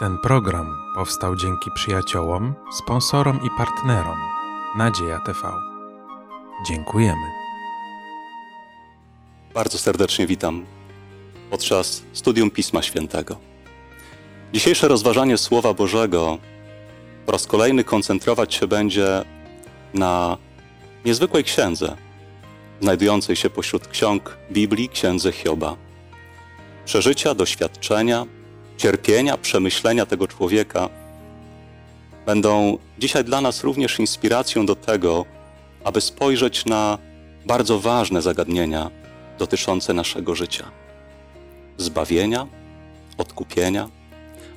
Ten program powstał dzięki przyjaciołom, sponsorom i partnerom Nadzieja TV. Dziękujemy. Bardzo serdecznie witam podczas studium Pisma Świętego. Dzisiejsze rozważanie Słowa Bożego po raz kolejny koncentrować się będzie na niezwykłej księdze, znajdującej się pośród ksiąg Biblii, księdze Hioba. Przeżycia, doświadczenia, cierpienia, przemyślenia tego człowieka będą dzisiaj dla nas również inspiracją do tego, aby spojrzeć na bardzo ważne zagadnienia dotyczące naszego życia zbawienia, odkupienia.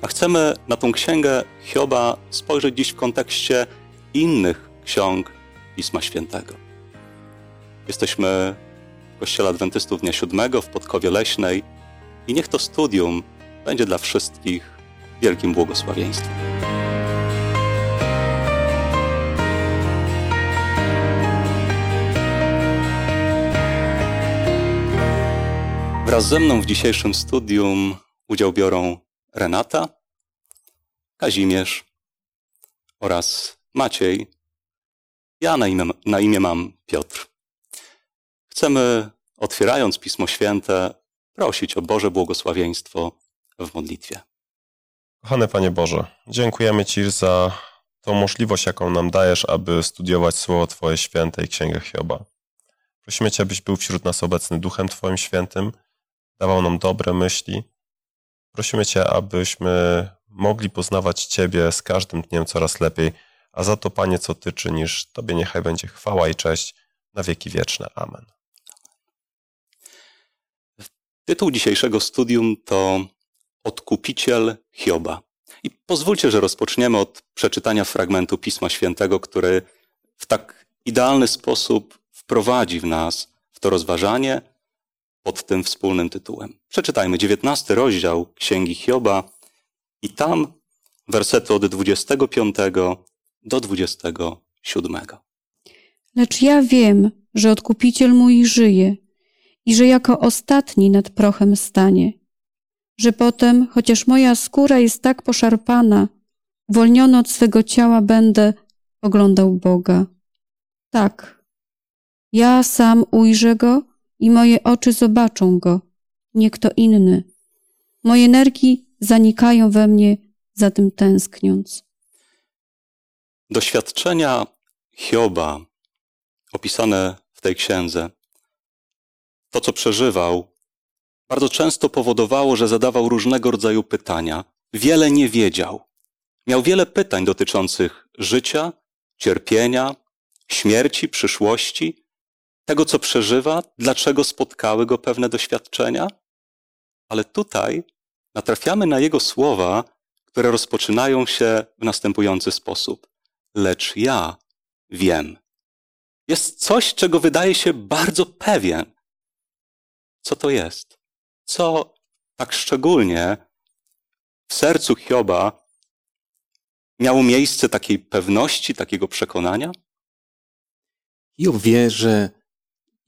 A chcemy na tą księgę Hioba spojrzeć dziś w kontekście innych ksiąg Pisma Świętego. Jesteśmy w Kościele Adwentystów Dnia Siódmego w Podkowie Leśnej i niech to studium będzie dla wszystkich wielkim błogosławieństwem. Wraz ze mną w dzisiejszym studium udział biorą Renata, Kazimierz oraz Maciej. Ja na imię, na imię mam Piotr. Chcemy, otwierając Pismo Święte, prosić o Boże błogosławieństwo w modlitwie. Kochany Panie Boże, dziękujemy Ci za tą możliwość, jaką nam dajesz, aby studiować Słowo Twoje święte i Księgę Hioba. Prosimy Cię, abyś był wśród nas obecny Duchem Twoim Świętym, dawał nam dobre myśli. Prosimy Cię, abyśmy mogli poznawać Ciebie z każdym dniem coraz lepiej, a za to, Panie, co Ty czynisz, Tobie niechaj będzie chwała i cześć na wieki wieczne. Amen. Tytuł dzisiejszego studium to Odkupiciel Hioba. I pozwólcie, że rozpoczniemy od przeczytania fragmentu Pisma Świętego, który w tak idealny sposób wprowadzi w nas w to rozważanie pod tym wspólnym tytułem. Przeczytajmy 19 rozdział Księgi Hioba i tam wersety od 25 do 27. Lecz ja wiem, że odkupiciel mój żyje i że jako ostatni nad prochem stanie. Że potem, chociaż moja skóra jest tak poszarpana, uwolniony od swego ciała będę oglądał Boga. Tak, ja sam ujrzę Go i moje oczy zobaczą Go, nie kto inny. Moje nerki zanikają we mnie, za tym tęskniąc. Doświadczenia Hioba opisane w tej księdze, to co przeżywał, bardzo często powodowało, że zadawał różnego rodzaju pytania. Wiele nie wiedział. Miał wiele pytań dotyczących życia, cierpienia, śmierci, przyszłości, tego co przeżywa, dlaczego spotkały go pewne doświadczenia. Ale tutaj natrafiamy na jego słowa, które rozpoczynają się w następujący sposób. Lecz ja wiem. Jest coś, czego wydaje się bardzo pewien. Co to jest? Co tak szczególnie w sercu Hioba miało miejsce takiej pewności, takiego przekonania? Hiob wie, że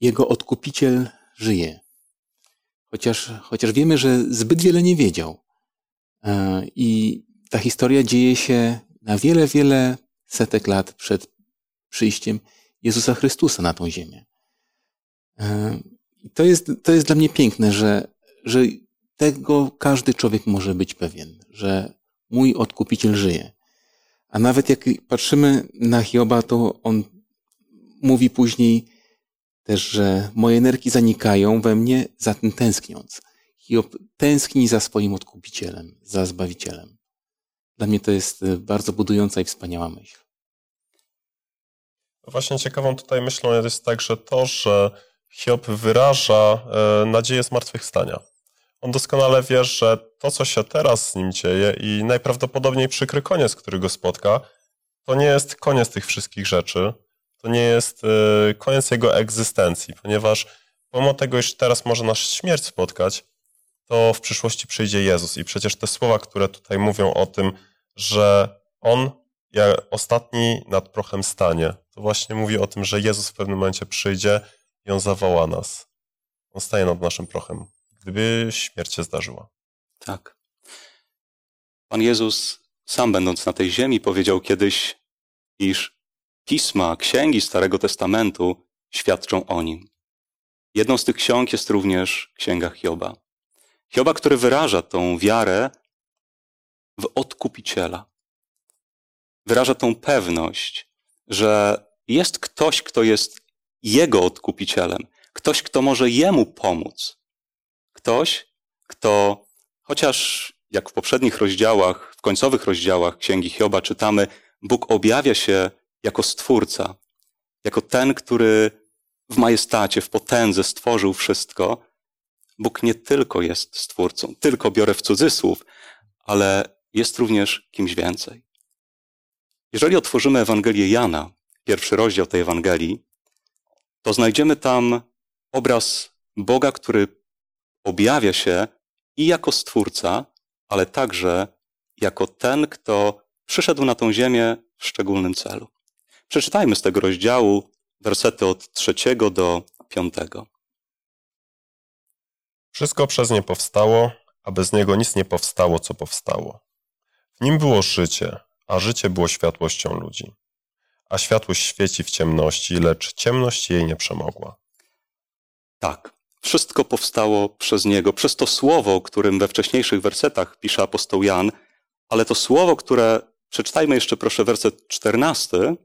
jego odkupiciel żyje. Chociaż, chociaż wiemy, że zbyt wiele nie wiedział. E, I ta historia dzieje się na wiele, wiele setek lat przed przyjściem Jezusa Chrystusa na tą ziemię. E, I to jest, to jest dla mnie piękne, że, że tego każdy człowiek może być pewien, że mój odkupiciel żyje. A nawet jak patrzymy na Hioba, to on mówi później też, że moje nerki zanikają we mnie, za tym tęskniąc. Hiob tęskni za swoim odkupicielem, za Zbawicielem. Dla mnie to jest bardzo budująca i wspaniała myśl. Właśnie ciekawą tutaj myślą jest także to, że Hiob wyraża e, nadzieję zmartwychwstania. On doskonale wie, że to, co się teraz z nim dzieje i najprawdopodobniej przykry koniec, który go spotka, to nie jest koniec tych wszystkich rzeczy, to nie jest e, koniec jego egzystencji, ponieważ pomimo tego, iż teraz może nas śmierć spotkać, to w przyszłości przyjdzie Jezus. I przecież te słowa, które tutaj mówią o tym, że On jak ostatni nad prochem stanie, to właśnie mówi o tym, że Jezus w pewnym momencie przyjdzie i On zawoła nas. On staje nad naszym prochem, gdyby śmierć się zdarzyła. Tak. Pan Jezus, sam będąc na tej ziemi, powiedział kiedyś, iż pisma, księgi Starego Testamentu świadczą o nim. Jedną z tych ksiąg jest również Księga Hioba. Hioba, który wyraża tą wiarę w odkupiciela. Wyraża tą pewność, że jest ktoś, kto jest jego odkupicielem, ktoś, kto może jemu pomóc. Ktoś, kto, chociaż jak w poprzednich rozdziałach, w końcowych rozdziałach Księgi Hioba czytamy, Bóg objawia się jako Stwórca, jako ten, który w majestacie, w potędze stworzył wszystko. Bóg nie tylko jest Stwórcą, tylko biorę w cudzysłów, ale jest również kimś więcej. Jeżeli otworzymy Ewangelię Jana, pierwszy rozdział tej Ewangelii, to znajdziemy tam obraz Boga, który objawia się i jako Stwórca, ale także jako ten, kto przyszedł na tą ziemię w szczególnym celu. Przeczytajmy z tego rozdziału wersety od trzeciego do piątego. Wszystko przez nie powstało, a bez niego nic nie powstało, co powstało. W nim było życie, a życie było światłością ludzi. A światłość świeci w ciemności, lecz ciemność jej nie przemogła. Tak, wszystko powstało przez Niego, przez to słowo, którym we wcześniejszych wersetach pisze apostoł Jan, ale to słowo, które, przeczytajmy jeszcze proszę werset czternasty,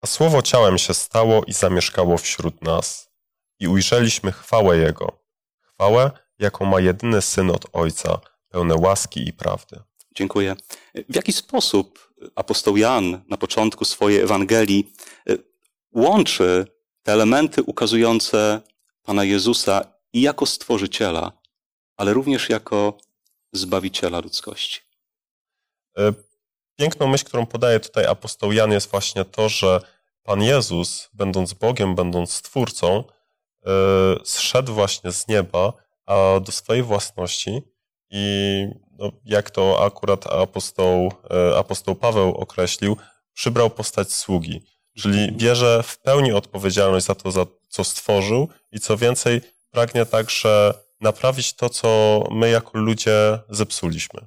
A słowo ciałem się stało i zamieszkało wśród nas. I ujrzeliśmy chwałę Jego. Chwałę, jaką ma jedyny Syn od Ojca, pełne łaski i prawdy. Dziękuję. W jaki sposób apostoł Jan na początku swojej Ewangelii y, łączy te elementy ukazujące Pana Jezusa i jako Stworzyciela, ale również jako Zbawiciela ludzkości? E, Piękną myśl, którą podaje tutaj apostoł Jan, jest właśnie to, że Pan Jezus, będąc Bogiem, będąc Stwórcą, e, zszedł właśnie z nieba a do swojej własności i no, jak to akurat apostoł, e, apostoł Paweł określił, przybrał postać sługi, czyli bierze w pełni odpowiedzialność za to, za co stworzył i co więcej, pragnie także naprawić to, co my jako ludzie zepsuliśmy.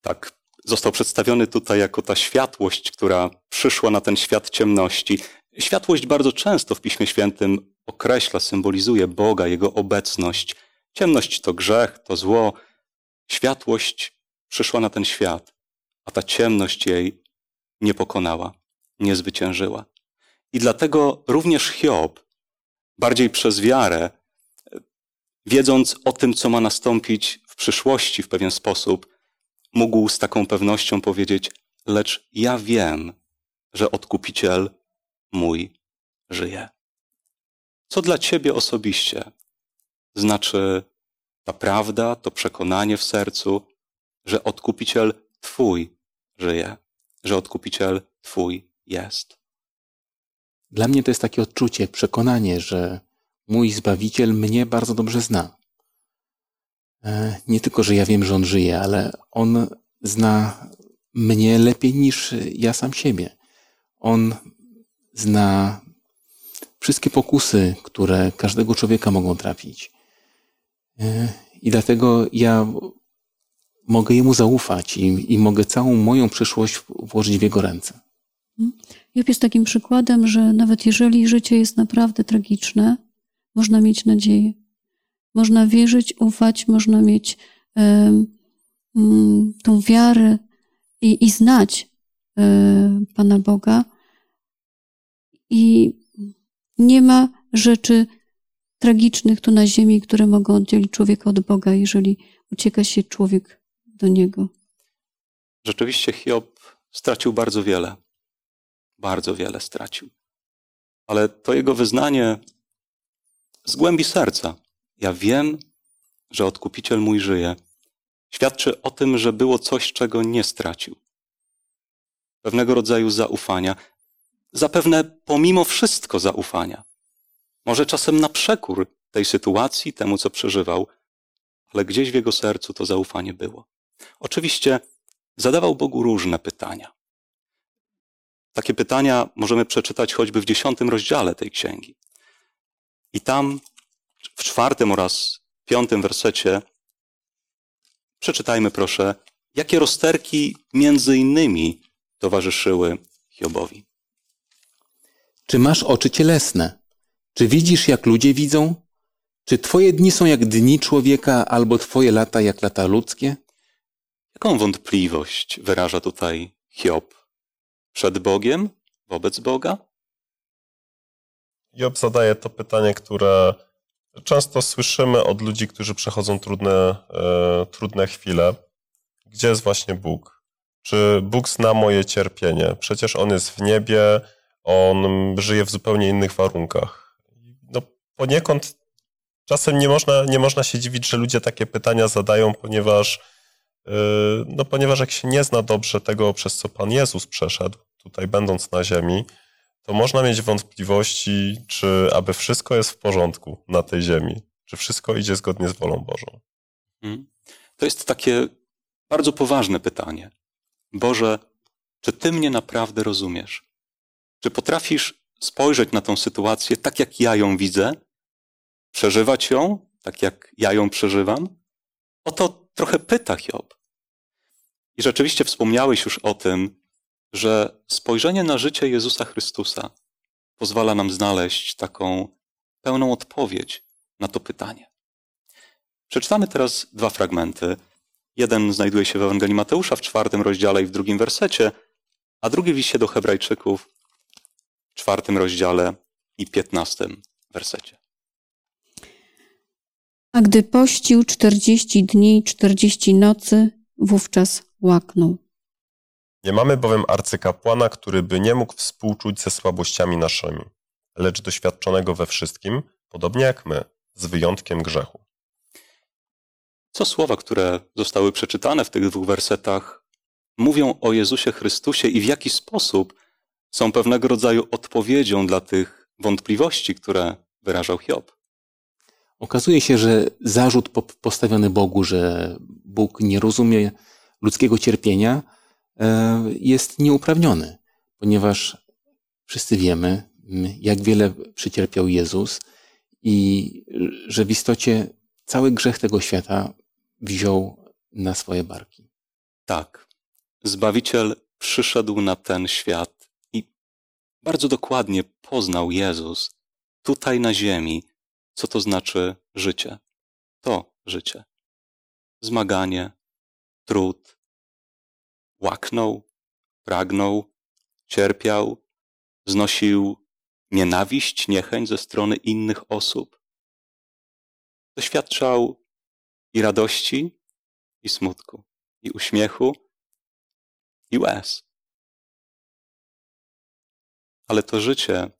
Tak, został przedstawiony tutaj jako ta światłość, która przyszła na ten świat ciemności. Światłość bardzo często w Piśmie Świętym określa, symbolizuje Boga, Jego obecność. Ciemność to grzech, to zło. Światłość przyszła na ten świat, a ta ciemność jej nie pokonała, nie zwyciężyła. I dlatego również Hiob, bardziej przez wiarę, wiedząc o tym, co ma nastąpić w przyszłości w pewien sposób, mógł z taką pewnością powiedzieć: Lecz ja wiem, że odkupiciel mój żyje. Co dla ciebie osobiście znaczy ta prawda, to przekonanie w sercu, że odkupiciel Twój żyje, że odkupiciel Twój jest? Dla mnie to jest takie odczucie, przekonanie, że mój Zbawiciel mnie bardzo dobrze zna. E, nie tylko, że ja wiem, że On żyje, ale On zna mnie lepiej niż ja sam siebie. On zna wszystkie pokusy, które każdego człowieka mogą trafić. E, I dlatego ja mogę Jemu zaufać i, i mogę całą moją przyszłość włożyć w Jego ręce. Job jest takim przykładem, że nawet jeżeli życie jest naprawdę tragiczne, można mieć nadzieję. Można wierzyć, ufać, można mieć um, tą wiarę i, i znać um, Pana Boga. I nie ma rzeczy tragicznych tu na ziemi, które mogą oddzielić człowieka od Boga, jeżeli ucieka się człowiek do Niego. Rzeczywiście Hiob stracił bardzo wiele. Bardzo wiele stracił. Ale to jego wyznanie z głębi serca. Ja wiem, że odkupiciel mój żyje. Świadczy o tym, że było coś, czego nie stracił. Pewnego rodzaju zaufania. Zapewne pomimo wszystko zaufania. Może czasem na przekór tej sytuacji, temu co przeżywał, ale gdzieś w jego sercu to zaufanie było. Oczywiście zadawał Bogu różne pytania. Takie pytania możemy przeczytać choćby w dziesiątym rozdziale tej księgi. I tam w czwartym oraz piątym wersecie Przeczytajmy proszę, jakie rozterki między innymi towarzyszyły Hiobowi. Czy masz oczy cielesne? Czy widzisz, jak ludzie widzą? Czy twoje dni są jak dni człowieka, albo twoje lata jak lata ludzkie? Jaką wątpliwość wyraża tutaj Hiob? Przed Bogiem? Wobec Boga? Job zadaje to pytanie, które często słyszymy od ludzi, którzy przechodzą trudne, e, trudne chwile. Gdzie jest właśnie Bóg? Czy Bóg zna moje cierpienie? Przecież On jest w niebie, On żyje w zupełnie innych warunkach. No, poniekąd czasem nie można, nie można się dziwić, że ludzie takie pytania zadają, ponieważ, no, ponieważ jak się nie zna dobrze tego, przez co Pan Jezus przeszedł, tutaj będąc na ziemi, to można mieć wątpliwości, czy aby wszystko jest w porządku na tej ziemi, czy wszystko idzie zgodnie z wolą Bożą. Hmm. To jest takie bardzo poważne pytanie. Boże, czy Ty mnie naprawdę rozumiesz? Czy potrafisz spojrzeć na tą sytuację tak, jak ja ją widzę? Przeżywać ją tak, jak ja ją przeżywam? O to trochę pyta Hiob. I rzeczywiście wspomniałeś już o tym, że spojrzenie na życie Jezusa Chrystusa pozwala nam znaleźć taką pełną odpowiedź na to pytanie. Przeczytamy teraz dwa fragmenty. Jeden znajduje się w Ewangelii Mateusza w czwartym rozdziale i w drugim wersecie, a drugi w liście do Hebrajczyków w czwartym rozdziale i piętnastym wersecie. A gdy pościł czterdzieści dni i czterdzieści nocy, wówczas łaknął. Nie mamy bowiem arcykapłana, który by nie mógł współczuć ze słabościami naszymi, lecz doświadczonego we wszystkim, podobnie jak my, z wyjątkiem grzechu. Co słowa, które zostały przeczytane w tych dwóch wersetach, mówią o Jezusie Chrystusie i w jaki sposób są pewnego rodzaju odpowiedzią dla tych wątpliwości, które wyrażał Hiob? Okazuje się, że zarzut postawiony Bogu, że Bóg nie rozumie ludzkiego cierpienia, e, jest nieuprawniony, ponieważ wszyscy wiemy, jak wiele przycierpiał Jezus i że w istocie cały grzech tego świata wziął na swoje barki. Tak. Zbawiciel przyszedł na ten świat i bardzo dokładnie poznał Jezus tutaj na ziemi, co to znaczy życie. To życie. Zmaganie, trud. Łaknął, pragnął, cierpiał, znosił nienawiść, niechęć ze strony innych osób. Doświadczał i radości, i smutku, i uśmiechu, i łez. Ale to życie,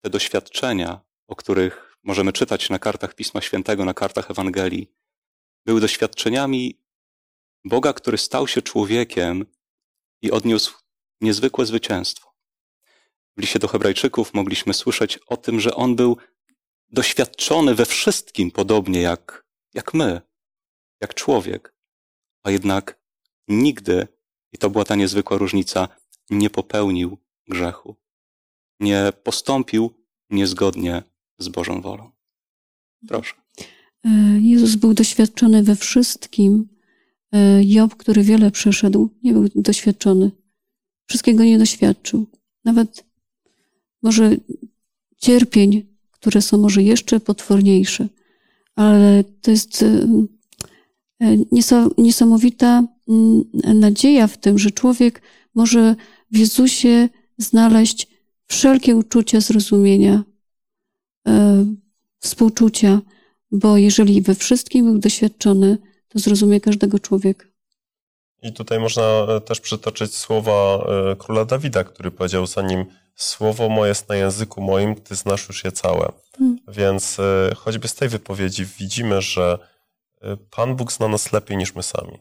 te doświadczenia, o których możemy czytać na kartach Pisma Świętego, na kartach Ewangelii, były doświadczeniami Boga, który stał się człowiekiem i odniósł niezwykłe zwycięstwo. W liście do Hebrajczyków mogliśmy słyszeć o tym, że on był doświadczony we wszystkim podobnie jak, jak my, jak człowiek, a jednak nigdy, i to była ta niezwykła różnica, nie popełnił grzechu. Nie postąpił niezgodnie z Bożą wolą. Proszę. E, Jezus był doświadczony we wszystkim. E, Job, który wiele przeszedł, nie był doświadczony. Wszystkiego nie doświadczył. Nawet może cierpień, które są może jeszcze potworniejsze, ale to jest e, niesamowita mm, nadzieja w tym, że człowiek może w Jezusie znaleźć wszelkie uczucia zrozumienia, współczucia, bo jeżeli we wszystkim był doświadczony, to zrozumie każdego człowieka. I tutaj można e, też przytoczyć słowa króla Dawida, który powiedział, zanim słowo moje jest na języku moim, ty znasz już je całe. Hmm. Więc choćby z tej wypowiedzi widzimy, że Pan Bóg zna nas lepiej niż my sami.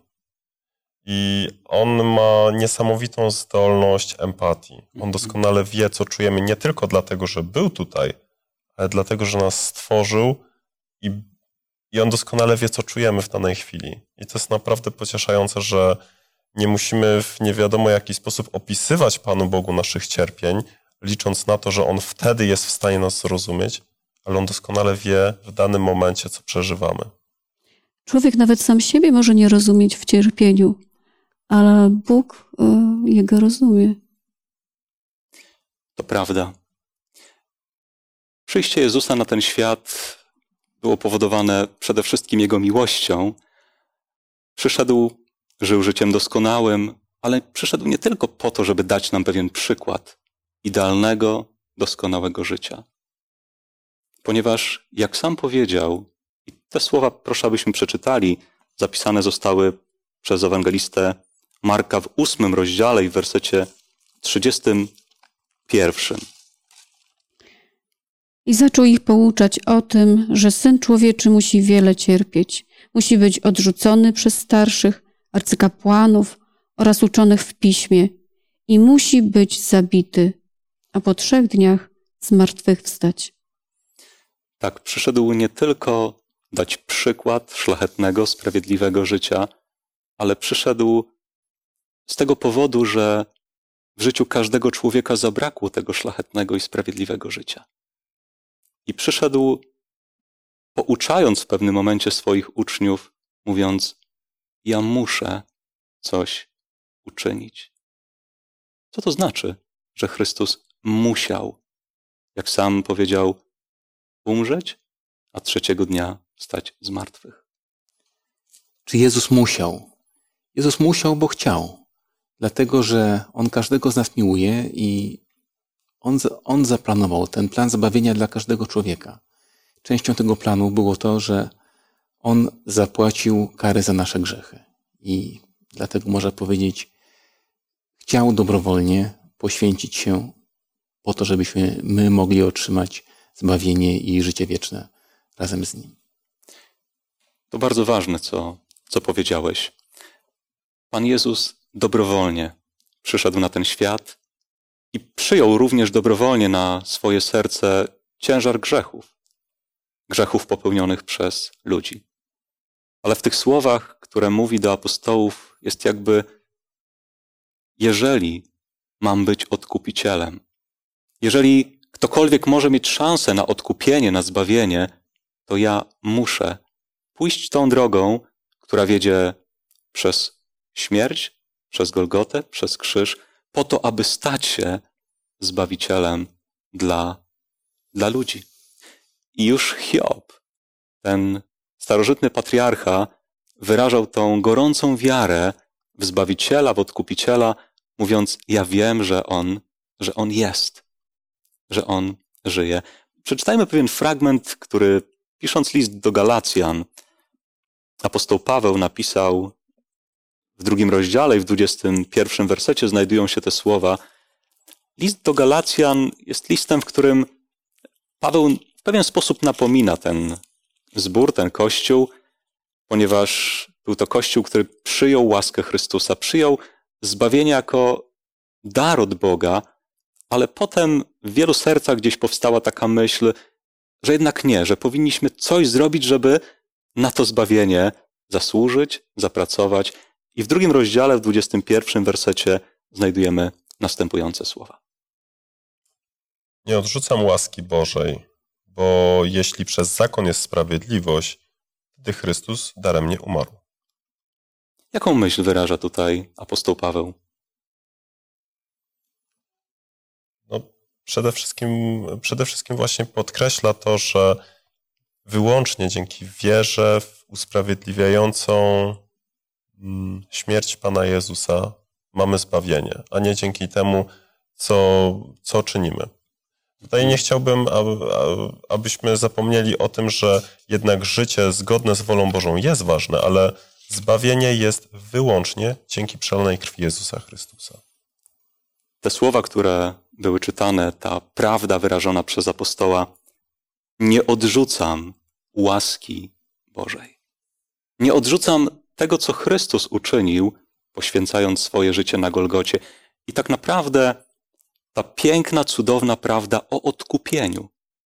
I on ma niesamowitą zdolność empatii. On Mhm. doskonale wie, co czujemy, nie tylko dlatego, że był tutaj, ale dlatego, że nas stworzył i, i on doskonale wie, co czujemy w danej chwili. I to jest naprawdę pocieszające, że nie musimy w nie wiadomo jaki sposób opisywać Panu Bogu naszych cierpień, licząc na to, że On wtedy jest w stanie nas zrozumieć, ale On doskonale wie w danym momencie, co przeżywamy. Człowiek nawet sam siebie może nie rozumieć w cierpieniu, ale Bóg y, jego rozumie. To prawda. Przyjście Jezusa na ten świat było powodowane przede wszystkim Jego miłością. Przyszedł, żył życiem doskonałym, ale przyszedł nie tylko po to, żeby dać nam pewien przykład idealnego, doskonałego życia. Ponieważ, jak sam powiedział, i te słowa proszę, abyśmy przeczytali, zapisane zostały przez ewangelistę Marka w ósmym rozdziale i w wersecie trzydziestym pierwszym. I zaczął ich pouczać o tym, że syn człowieczy musi wiele cierpieć, musi być odrzucony przez starszych, arcykapłanów oraz uczonych w piśmie i musi być zabity, a po trzech dniach zmartwychwstać. Tak, przyszedł nie tylko dać przykład szlachetnego, sprawiedliwego życia, ale przyszedł z tego powodu, że w życiu każdego człowieka zabrakło tego szlachetnego i sprawiedliwego życia. I przyszedł, pouczając w pewnym momencie swoich uczniów, mówiąc: Ja muszę coś uczynić. Co to znaczy, że Chrystus musiał, jak sam powiedział, umrzeć, a trzeciego dnia stać z martwych? Czy Jezus musiał? Jezus musiał, bo chciał. Dlatego, że On każdego z nas miłuje i on, on zaplanował ten plan zbawienia dla każdego człowieka. Częścią tego planu było to, że On zapłacił karę za nasze grzechy. I dlatego można powiedzieć, chciał dobrowolnie poświęcić się po to, żebyśmy my mogli otrzymać zbawienie i życie wieczne razem z Nim. To bardzo ważne, co, co powiedziałeś. Pan Jezus dobrowolnie przyszedł na ten świat i przyjął również dobrowolnie na swoje serce ciężar grzechów, grzechów popełnionych przez ludzi. Ale w tych słowach, które mówi do apostołów, jest jakby: Jeżeli mam być odkupicielem, jeżeli ktokolwiek może mieć szansę na odkupienie, na zbawienie, to ja muszę pójść tą drogą, która wiedzie przez śmierć, przez Golgotę, przez krzyż, po to, aby stać się zbawicielem dla, dla ludzi. I już Hiob, ten starożytny patriarcha, wyrażał tą gorącą wiarę w Zbawiciela, w Odkupiciela, mówiąc: Ja wiem, że On, że On jest, że On żyje. Przeczytajmy pewien fragment, który pisząc list do Galacjan, apostoł Paweł napisał w drugim rozdziale i w dwudziestym pierwszym wersecie znajdują się te słowa. List do Galacjan jest listem, w którym Paweł w pewien sposób napomina ten zbór, ten kościół, ponieważ był to kościół, który przyjął łaskę Chrystusa, przyjął zbawienie jako dar od Boga, ale potem w wielu sercach gdzieś powstała taka myśl, że jednak nie, że powinniśmy coś zrobić, żeby na to zbawienie zasłużyć, zapracować. I w drugim rozdziale, w 21 wersecie, znajdujemy następujące słowa. Nie odrzucam łaski Bożej, bo jeśli przez zakon jest sprawiedliwość, wtedy Chrystus darem nie umarł. Jaką myśl wyraża tutaj apostoł Paweł? No, przede, wszystkim, przede wszystkim właśnie podkreśla to, że wyłącznie dzięki wierze w usprawiedliwiającą śmierć Pana Jezusa mamy zbawienie, a nie dzięki temu, co, co czynimy. Tutaj nie chciałbym, abyśmy zapomnieli o tym, że jednak życie zgodne z wolą Bożą jest ważne, ale zbawienie jest wyłącznie dzięki przelonej krwi Jezusa Chrystusa. Te słowa, które były czytane, ta prawda wyrażona przez apostoła, nie odrzucam łaski Bożej. Nie odrzucam tego, co Chrystus uczynił, poświęcając swoje życie na Golgocie. I tak naprawdę ta piękna, cudowna prawda o odkupieniu,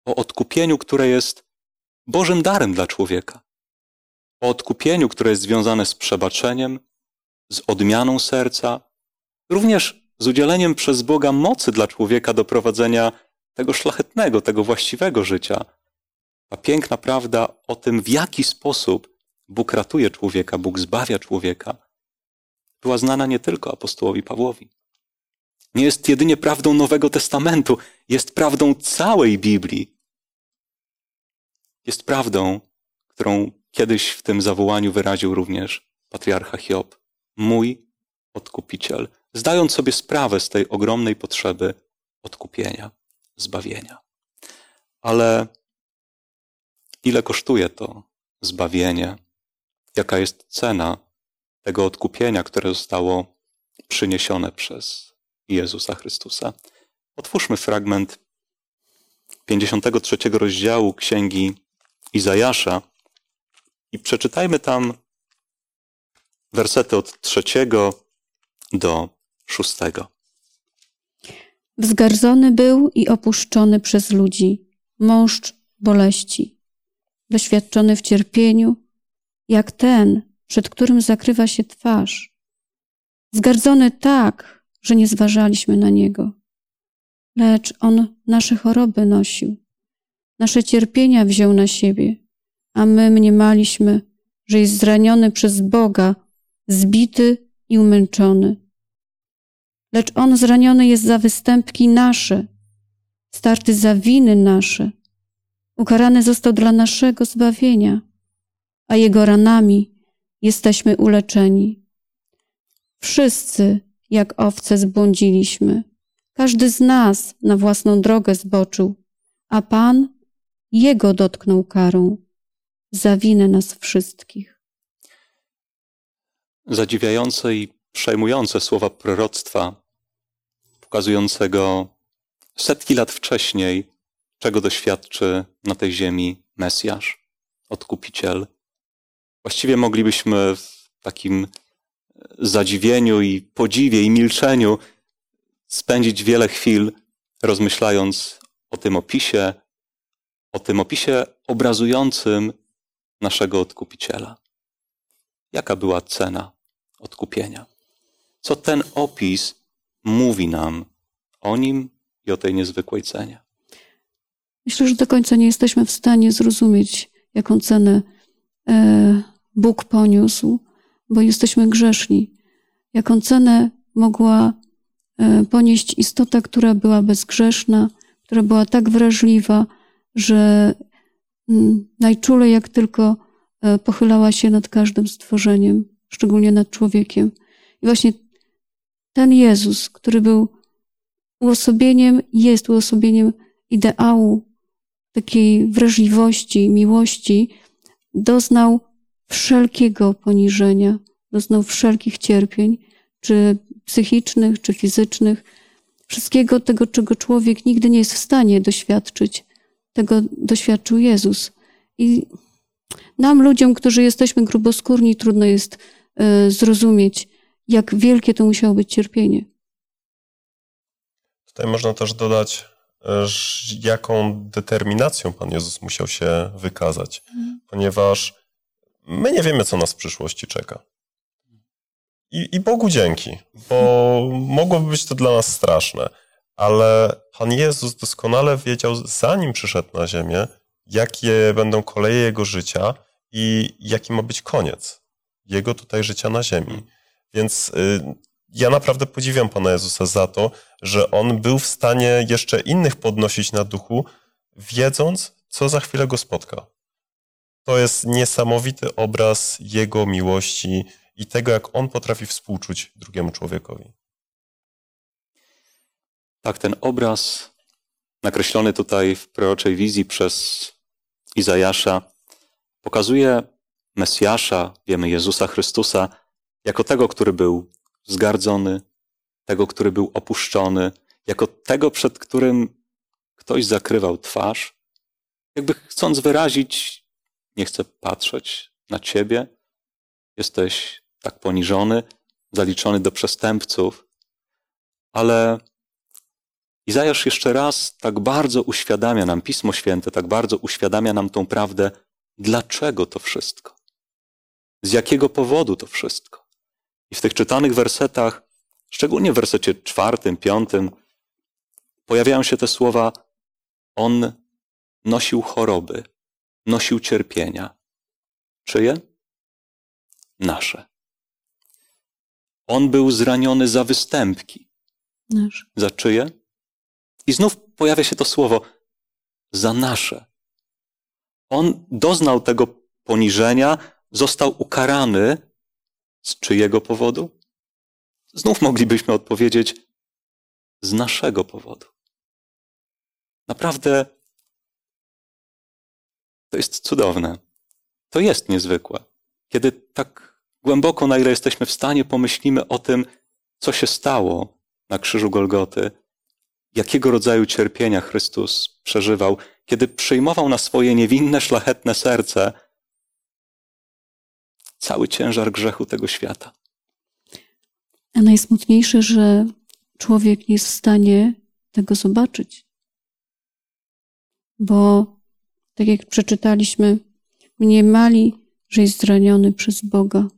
o odkupieniu, które jest Bożym darem dla człowieka, o odkupieniu, które jest związane z przebaczeniem, z odmianą serca, również z udzieleniem przez Boga mocy dla człowieka do prowadzenia tego szlachetnego, tego właściwego życia. Ta piękna prawda o tym, w jaki sposób Bóg ratuje człowieka, Bóg zbawia człowieka, była znana nie tylko apostołowi Pawłowi. Nie jest jedynie prawdą Nowego Testamentu, jest prawdą całej Biblii. Jest prawdą, którą kiedyś w tym zawołaniu wyraził również patriarcha Hiob. Mój odkupiciel, zdając sobie sprawę z tej ogromnej potrzeby odkupienia, zbawienia. Ale ile kosztuje to zbawienie? Jaka jest cena tego odkupienia, które zostało przyniesione przez Jezusa Chrystusa? Otwórzmy fragment 53 rozdziału Księgi Izajasza i przeczytajmy tam wersety od trzeciego do szóstego. Wzgardzony był i opuszczony przez ludzi, mąż boleści, doświadczony w cierpieniu, jak ten, przed którym zakrywa się twarz. Zgardzony tak, że nie zważaliśmy na niego. Lecz on nasze choroby nosił, nasze cierpienia wziął na siebie, a my mniemaliśmy, że jest zraniony przez Boga, zbity i umęczony lecz On zraniony jest za występki nasze, starty za winy nasze. Ukarany został dla naszego zbawienia, a Jego ranami jesteśmy uleczeni. Wszyscy, jak owce, zbłądziliśmy. Każdy z nas na własną drogę zboczył, a Pan Jego dotknął karą za winę nas wszystkich. Zadziwiające i przejmujące słowa proroctwa pokazującego setki lat wcześniej, czego doświadczy na tej ziemi Mesjasz, odkupiciel. Właściwie moglibyśmy w takim zadziwieniu i podziwie i milczeniu spędzić wiele chwil, rozmyślając o tym opisie, o tym opisie obrazującym naszego odkupiciela. Jaka była cena odkupienia? Co ten opis mówi nam o nim i o tej niezwykłej cenie. Myślę, że do końca nie jesteśmy w stanie zrozumieć, jaką cenę e, Bóg poniósł, bo jesteśmy grzeszni. Jaką cenę mogła e, ponieść istota, która była bezgrzeszna, która była tak wrażliwa, że mm, najczulej jak tylko e, pochylała się nad każdym stworzeniem, szczególnie nad człowiekiem. I właśnie ten Jezus, który był uosobieniem, jest uosobieniem ideału takiej wrażliwości, miłości, doznał wszelkiego poniżenia, doznał wszelkich cierpień, czy psychicznych, czy fizycznych, wszystkiego tego, czego człowiek nigdy nie jest w stanie doświadczyć. Tego doświadczył Jezus. I nam, ludziom, którzy jesteśmy gruboskórni, trudno jest y, zrozumieć, jak wielkie to musiało być cierpienie. Tutaj można też dodać, jaką determinacją Pan Jezus musiał się wykazać, mhm. ponieważ my nie wiemy, co nas w przyszłości czeka. I, I Bogu dzięki, bo mogłoby być to dla nas straszne, ale Pan Jezus doskonale wiedział, zanim przyszedł na ziemię, jakie będą koleje Jego życia i jaki ma być koniec Jego tutaj życia na ziemi. Więc y, ja naprawdę podziwiam Pana Jezusa za to, że On był w stanie jeszcze innych podnosić na duchu, wiedząc, co za chwilę go spotka. To jest niesamowity obraz Jego miłości i tego, jak On potrafi współczuć drugiemu człowiekowi. Tak, ten obraz nakreślony tutaj w proroczej wizji przez Izajasza pokazuje Mesjasza, wiemy Jezusa Chrystusa, jako tego, który był zgardzony, tego, który był opuszczony, jako tego, przed którym ktoś zakrywał twarz, jakby chcąc wyrazić, nie chcę patrzeć na ciebie, jesteś tak poniżony, zaliczony do przestępców, ale Izajasz jeszcze raz tak bardzo uświadamia nam, Pismo Święte tak bardzo uświadamia nam tą prawdę, dlaczego to wszystko, z jakiego powodu to wszystko. I w tych czytanych wersetach, szczególnie w wersecie czwartym, piątym, pojawiają się te słowa: On nosił choroby, nosił cierpienia. Czyje? nasze. On był zraniony za występki. Nasz. Za czyje? I znów pojawia się to słowo za nasze. On doznał tego poniżenia, został ukarany z czyjego powodu? Znów moglibyśmy odpowiedzieć z naszego powodu. Naprawdę to jest cudowne. To jest niezwykłe. Kiedy tak głęboko, na ile jesteśmy w stanie, pomyślimy o tym, co się stało na krzyżu Golgoty, jakiego rodzaju cierpienia Chrystus przeżywał, kiedy przyjmował na swoje niewinne, szlachetne serce cały ciężar grzechu tego świata. A najsmutniejsze, że człowiek nie jest w stanie tego zobaczyć. Bo, tak jak przeczytaliśmy, mniemali, że jest zraniony przez Boga.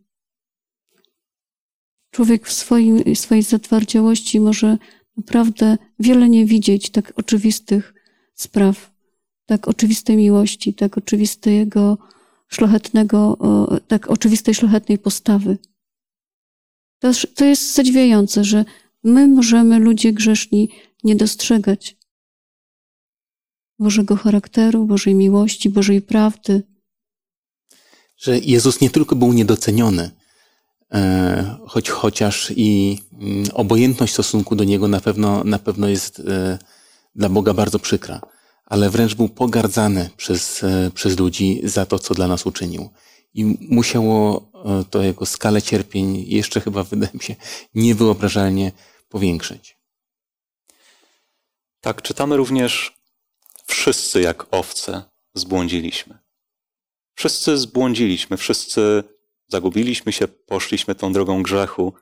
Człowiek w swoim, swojej zatwardziałości może naprawdę wiele nie widzieć tak oczywistych spraw, tak oczywistej miłości, tak oczywistego szlachetnego, tak oczywistej szlachetnej postawy. To, to jest zadziwiające, że my możemy, ludzie grzeszni, nie dostrzegać Bożego charakteru, Bożej miłości, Bożej prawdy. Że Jezus nie tylko był niedoceniony, e, choć chociaż i mm, obojętność w stosunku do Niego na pewno, na pewno jest e, dla Boga bardzo przykra, ale wręcz był pogardzany przez, e, przez ludzi za to, co dla nas uczynił. I musiało to jego skalę cierpień jeszcze chyba, wydaje mi się, niewyobrażalnie powiększyć. Tak, czytamy również wszyscy jak owce zbłądziliśmy. Wszyscy zbłądziliśmy, wszyscy zagubiliśmy się, poszliśmy tą drogą grzechu,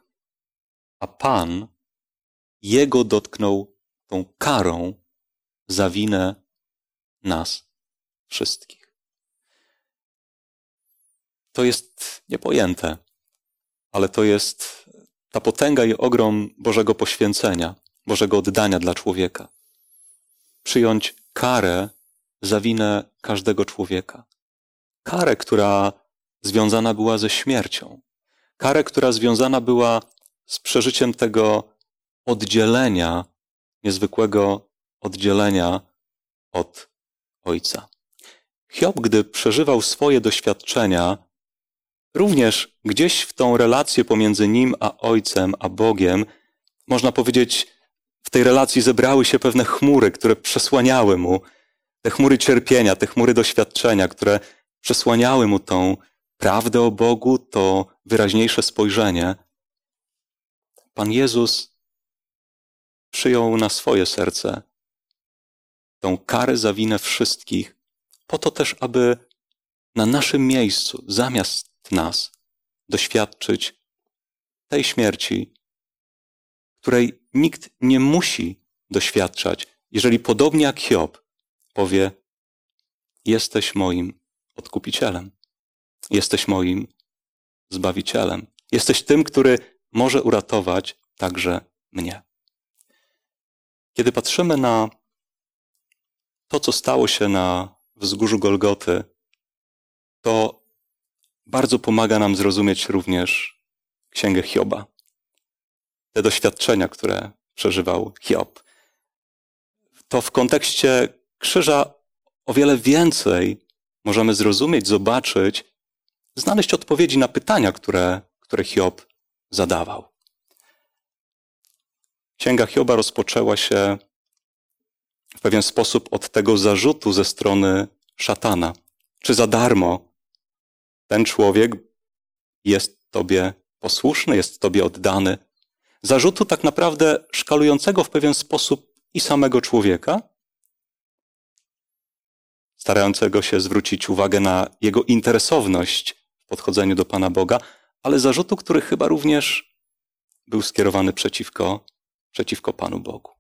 a Pan Jego dotknął tą karą za winę nas wszystkich. To jest niepojęte, ale to jest ta potęga i ogrom Bożego poświęcenia, Bożego oddania dla człowieka. Przyjąć karę za winę każdego człowieka. Karę, która związana była ze śmiercią. Karę, która związana była z przeżyciem tego oddzielenia, niezwykłego oddzielenia od Ojca. Hiob, gdy przeżywał swoje doświadczenia, również gdzieś w tą relację pomiędzy nim a Ojcem, a Bogiem, można powiedzieć, tej relacji zebrały się pewne chmury, które przesłaniały mu te chmury cierpienia, te chmury doświadczenia, które przesłaniały mu tą prawdę o Bogu, to wyraźniejsze spojrzenie. Pan Jezus przyjął na swoje serce tą karę za winę wszystkich, po to też, aby na naszym miejscu, zamiast nas, doświadczyć tej śmierci, której nikt nie musi doświadczać, jeżeli podobnie jak Hiob powie: Jesteś moim odkupicielem, jesteś moim zbawicielem, jesteś tym, który może uratować także mnie. Kiedy patrzymy na to, co stało się na wzgórzu Golgoty, to bardzo pomaga nam zrozumieć również Księgę Hioba te doświadczenia, które przeżywał Hiob. To w kontekście krzyża o wiele więcej możemy zrozumieć, zobaczyć, znaleźć odpowiedzi na pytania, które, które Hiob zadawał. Księga Hioba rozpoczęła się w pewien sposób od tego zarzutu ze strony szatana. Czy za darmo ten człowiek jest Tobie posłuszny, jest Tobie oddany? Zarzutu tak naprawdę szkalującego w pewien sposób i samego człowieka, starającego się zwrócić uwagę na jego interesowność w podchodzeniu do Pana Boga, ale zarzutu, który chyba również był skierowany przeciwko, przeciwko Panu Bogu.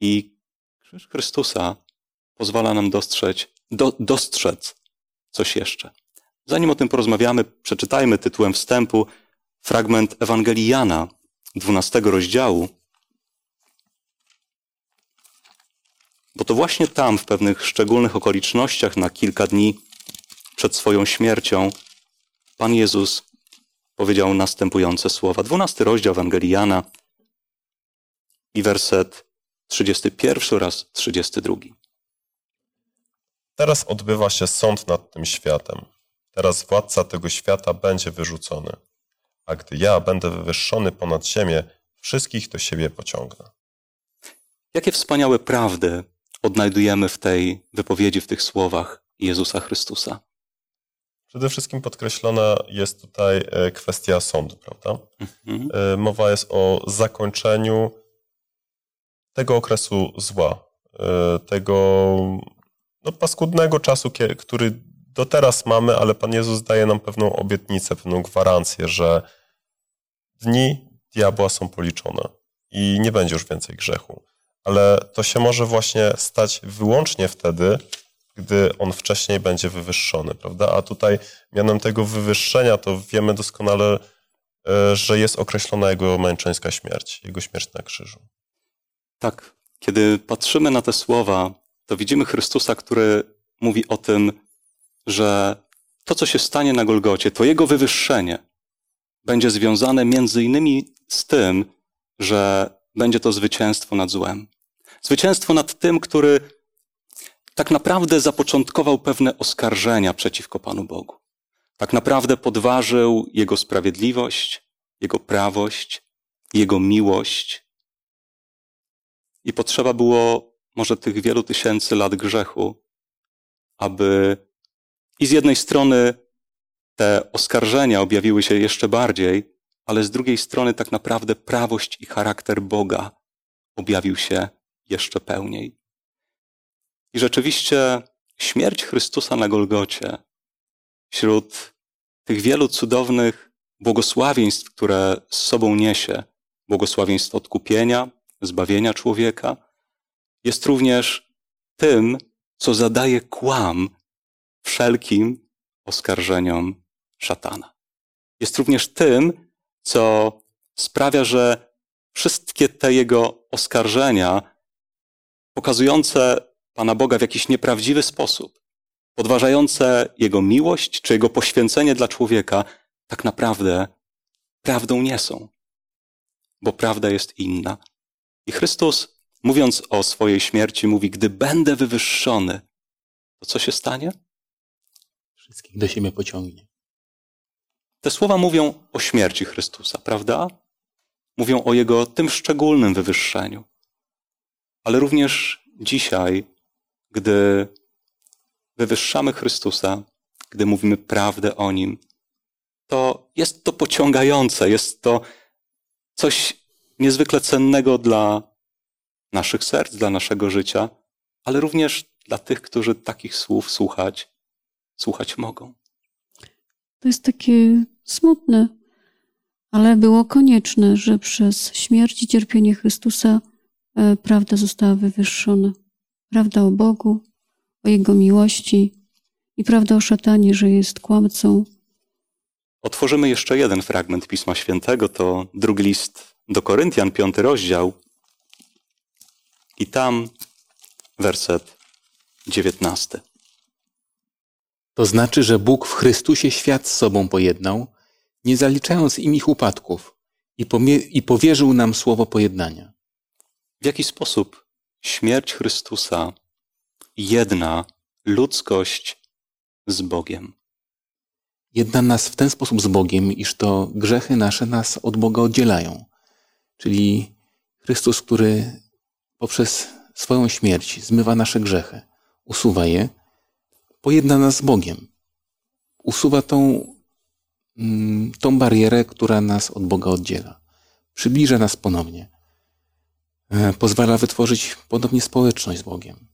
I krzyż Chrystusa pozwala nam dostrzec, do, dostrzec coś jeszcze. Zanim o tym porozmawiamy, przeczytajmy tytułem wstępu fragment Ewangelii Jana, 12 rozdziału, bo to właśnie tam, w pewnych szczególnych okolicznościach, na kilka dni przed swoją śmiercią, Pan Jezus powiedział następujące słowa. Dwunasty rozdział Ewangelii Jana i werset 31 oraz 32. Teraz odbywa się sąd nad tym światem. Teraz władca tego świata będzie wyrzucony. A gdy ja będę wywyższony ponad ziemię, wszystkich do siebie pociągnę. Jakie wspaniałe prawdy odnajdujemy w tej wypowiedzi, w tych słowach Jezusa Chrystusa. Przede wszystkim podkreślona jest tutaj e, kwestia sądu, prawda? Mhm. E, Mowa jest o zakończeniu tego okresu zła, e, tego no, paskudnego czasu, który do teraz mamy, ale Pan Jezus daje nam pewną obietnicę, pewną gwarancję, że dni diabła są policzone i nie będzie już więcej grzechu. Ale to się może właśnie stać wyłącznie wtedy, gdy on wcześniej będzie wywyższony, prawda? A tutaj mianem tego wywyższenia to wiemy doskonale, e, że jest określona jego męczeńska śmierć, jego śmierć na krzyżu. Tak, kiedy patrzymy na te słowa, to widzimy Chrystusa, który mówi o tym, że to, co się stanie na Golgocie, to jego wywyższenie będzie związane między innymi z tym, że będzie to zwycięstwo nad złem. Zwycięstwo nad tym, który tak naprawdę zapoczątkował pewne oskarżenia przeciwko Panu Bogu. Tak naprawdę podważył Jego sprawiedliwość, Jego prawość, Jego miłość. I potrzeba było może tych wielu tysięcy lat grzechu, aby i z jednej strony te oskarżenia objawiły się jeszcze bardziej, ale z drugiej strony tak naprawdę prawość i charakter Boga objawił się jeszcze pełniej. I rzeczywiście śmierć Chrystusa na Golgocie, wśród tych wielu cudownych błogosławieństw, które z sobą niesie, błogosławieństw odkupienia, zbawienia człowieka, jest również tym, co zadaje kłam wszelkim oskarżeniom szatana. Jest również tym, co sprawia, że wszystkie te jego oskarżenia, pokazujące Pana Boga w jakiś nieprawdziwy sposób, podważające Jego miłość czy Jego poświęcenie dla człowieka, tak naprawdę prawdą nie są, bo prawda jest inna. I Chrystus, mówiąc o swojej śmierci, mówi: Gdy będę wywyższony, to co się stanie? Wszystkich do siebie pociągnie. Te słowa mówią o śmierci Chrystusa, prawda? Mówią o Jego tym szczególnym wywyższeniu. Ale również dzisiaj, gdy wywyższamy Chrystusa, gdy mówimy prawdę o Nim, to jest to pociągające, jest to coś niezwykle cennego dla naszych serc, dla naszego życia, ale również dla tych, którzy takich słów słuchać, słuchać mogą. To jest takie smutne, ale było konieczne, że przez śmierć i cierpienie Chrystusa e, prawda została wywyższona. Prawda o Bogu, o Jego miłości i prawda o szatanie, że jest kłamcą. Otworzymy jeszcze jeden fragment Pisma Świętego, to drugi list do Koryntian, piąty rozdział. I tam werset dziewiętnasty. To znaczy, że Bóg w Chrystusie świat z sobą pojednał, nie zaliczając im ich upadków i, i powierzył nam słowo pojednania. W jaki sposób śmierć Chrystusa jedna ludzkość z Bogiem? Jedna nas w ten sposób z Bogiem, iż to grzechy nasze nas od Boga oddzielają. Czyli Chrystus, który poprzez swoją śmierć zmywa nasze grzechy, usuwa je, pojedna nas z Bogiem. Usuwa tą, mm, tą barierę, która nas od Boga oddziela. Przybliża nas ponownie. E, Pozwala wytworzyć ponownie społeczność z Bogiem.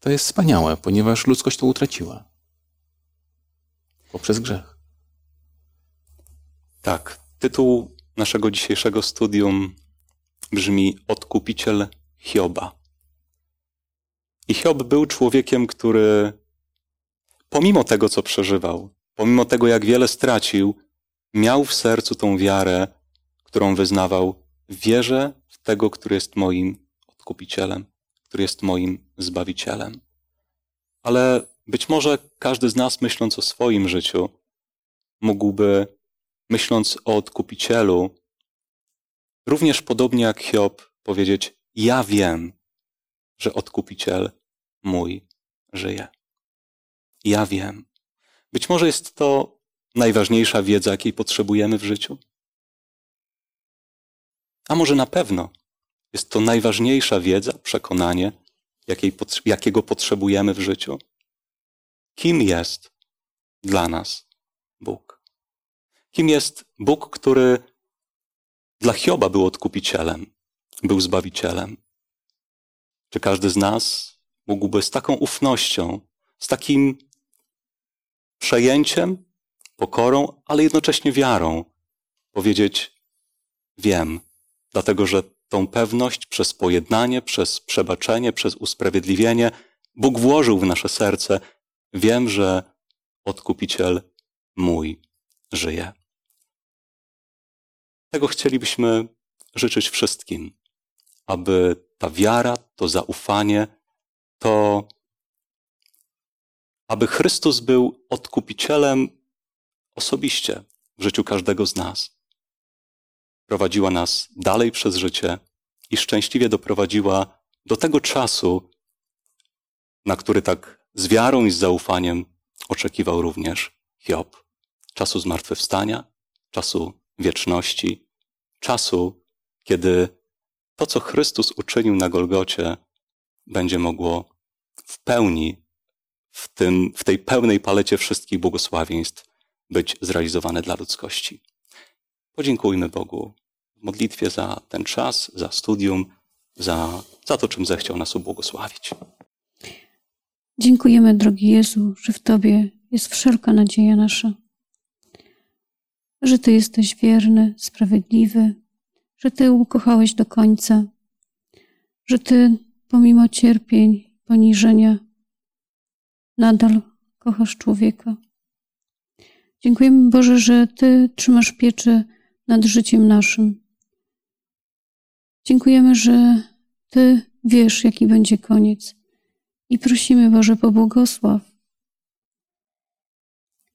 To jest wspaniałe, ponieważ ludzkość to utraciła poprzez grzech. Tak, tytuł naszego dzisiejszego studium brzmi Odkupiciel Hioba. I Hiob był człowiekiem, który pomimo tego, co przeżywał, pomimo tego, jak wiele stracił, miał w sercu tą wiarę, którą wyznawał: Wierzę w tego, który jest moim odkupicielem, który jest moim zbawicielem. Ale być może każdy z nas, myśląc o swoim życiu, mógłby myśląc o odkupicielu, również podobnie jak Hiob, powiedzieć: Ja wiem, że odkupiciel mój żyje. Ja wiem. Być może jest to najważniejsza wiedza, jakiej potrzebujemy w życiu. A może na pewno jest to najważniejsza wiedza, przekonanie, jakiej, jakiego potrzebujemy w życiu. Kim jest dla nas Bóg? Kim jest Bóg, który dla Hioba był odkupicielem, był zbawicielem? Czy każdy z nas mógłby z taką ufnością, z takim przejęciem, pokorą, ale jednocześnie wiarą powiedzieć: Wiem, dlatego że tą pewność przez pojednanie, przez przebaczenie, przez usprawiedliwienie Bóg włożył w nasze serce. Wiem, że odkupiciel mój żyje. Tego chcielibyśmy życzyć wszystkim, aby ta wiara, to zaufanie, to aby Chrystus był odkupicielem osobiście w życiu każdego z nas. Prowadziła nas dalej przez życie i szczęśliwie doprowadziła do tego czasu, na który tak z wiarą i z zaufaniem oczekiwał również Hiob. Czasu zmartwychwstania, czasu wieczności, czasu, kiedy to, co Chrystus uczynił na Golgocie, będzie mogło w pełni, w, tym, w tej pełnej palecie wszystkich błogosławieństw być zrealizowane dla ludzkości. Podziękujmy Bogu w modlitwie za ten czas, za studium, za, za to, czym zechciał nas ubłogosławić. Dziękujemy, drogi Jezu, że w Tobie jest wszelka nadzieja nasza, że Ty jesteś wierny, sprawiedliwy, że Ty ukochałeś do końca, że Ty pomimo cierpień, poniżenia, nadal kochasz człowieka. Dziękujemy Boże, że Ty trzymasz pieczę nad życiem naszym. Dziękujemy, że Ty wiesz, jaki będzie koniec. I prosimy Boże, pobłogosław,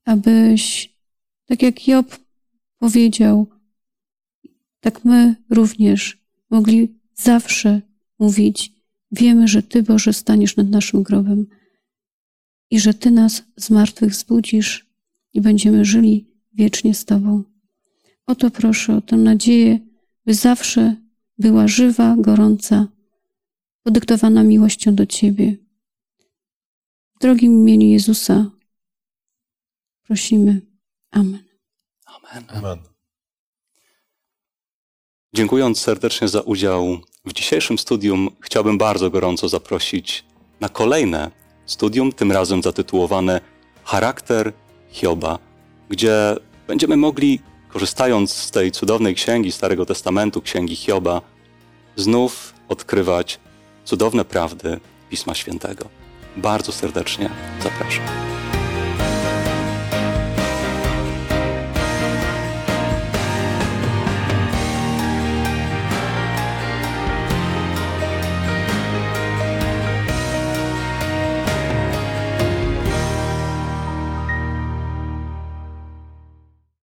abyś, tak jak Job powiedział, tak my również mogli zawsze mówić, wiemy, że Ty, Boże, staniesz nad naszym grobem i że Ty nas z martwych zbudzisz i będziemy żyli wiecznie z Tobą. O to proszę, o tę nadzieję, by zawsze była żywa, gorąca, podyktowana miłością do Ciebie. W drogim imieniu Jezusa prosimy. Amen. Amen. Amen. Dziękując serdecznie za udział w dzisiejszym studium, chciałbym bardzo gorąco zaprosić na kolejne studium, tym razem zatytułowane Charakter Hioba, gdzie będziemy mogli, korzystając z tej cudownej księgi Starego Testamentu, księgi Hioba, znów odkrywać cudowne prawdy Pisma Świętego. Bardzo serdecznie zapraszam.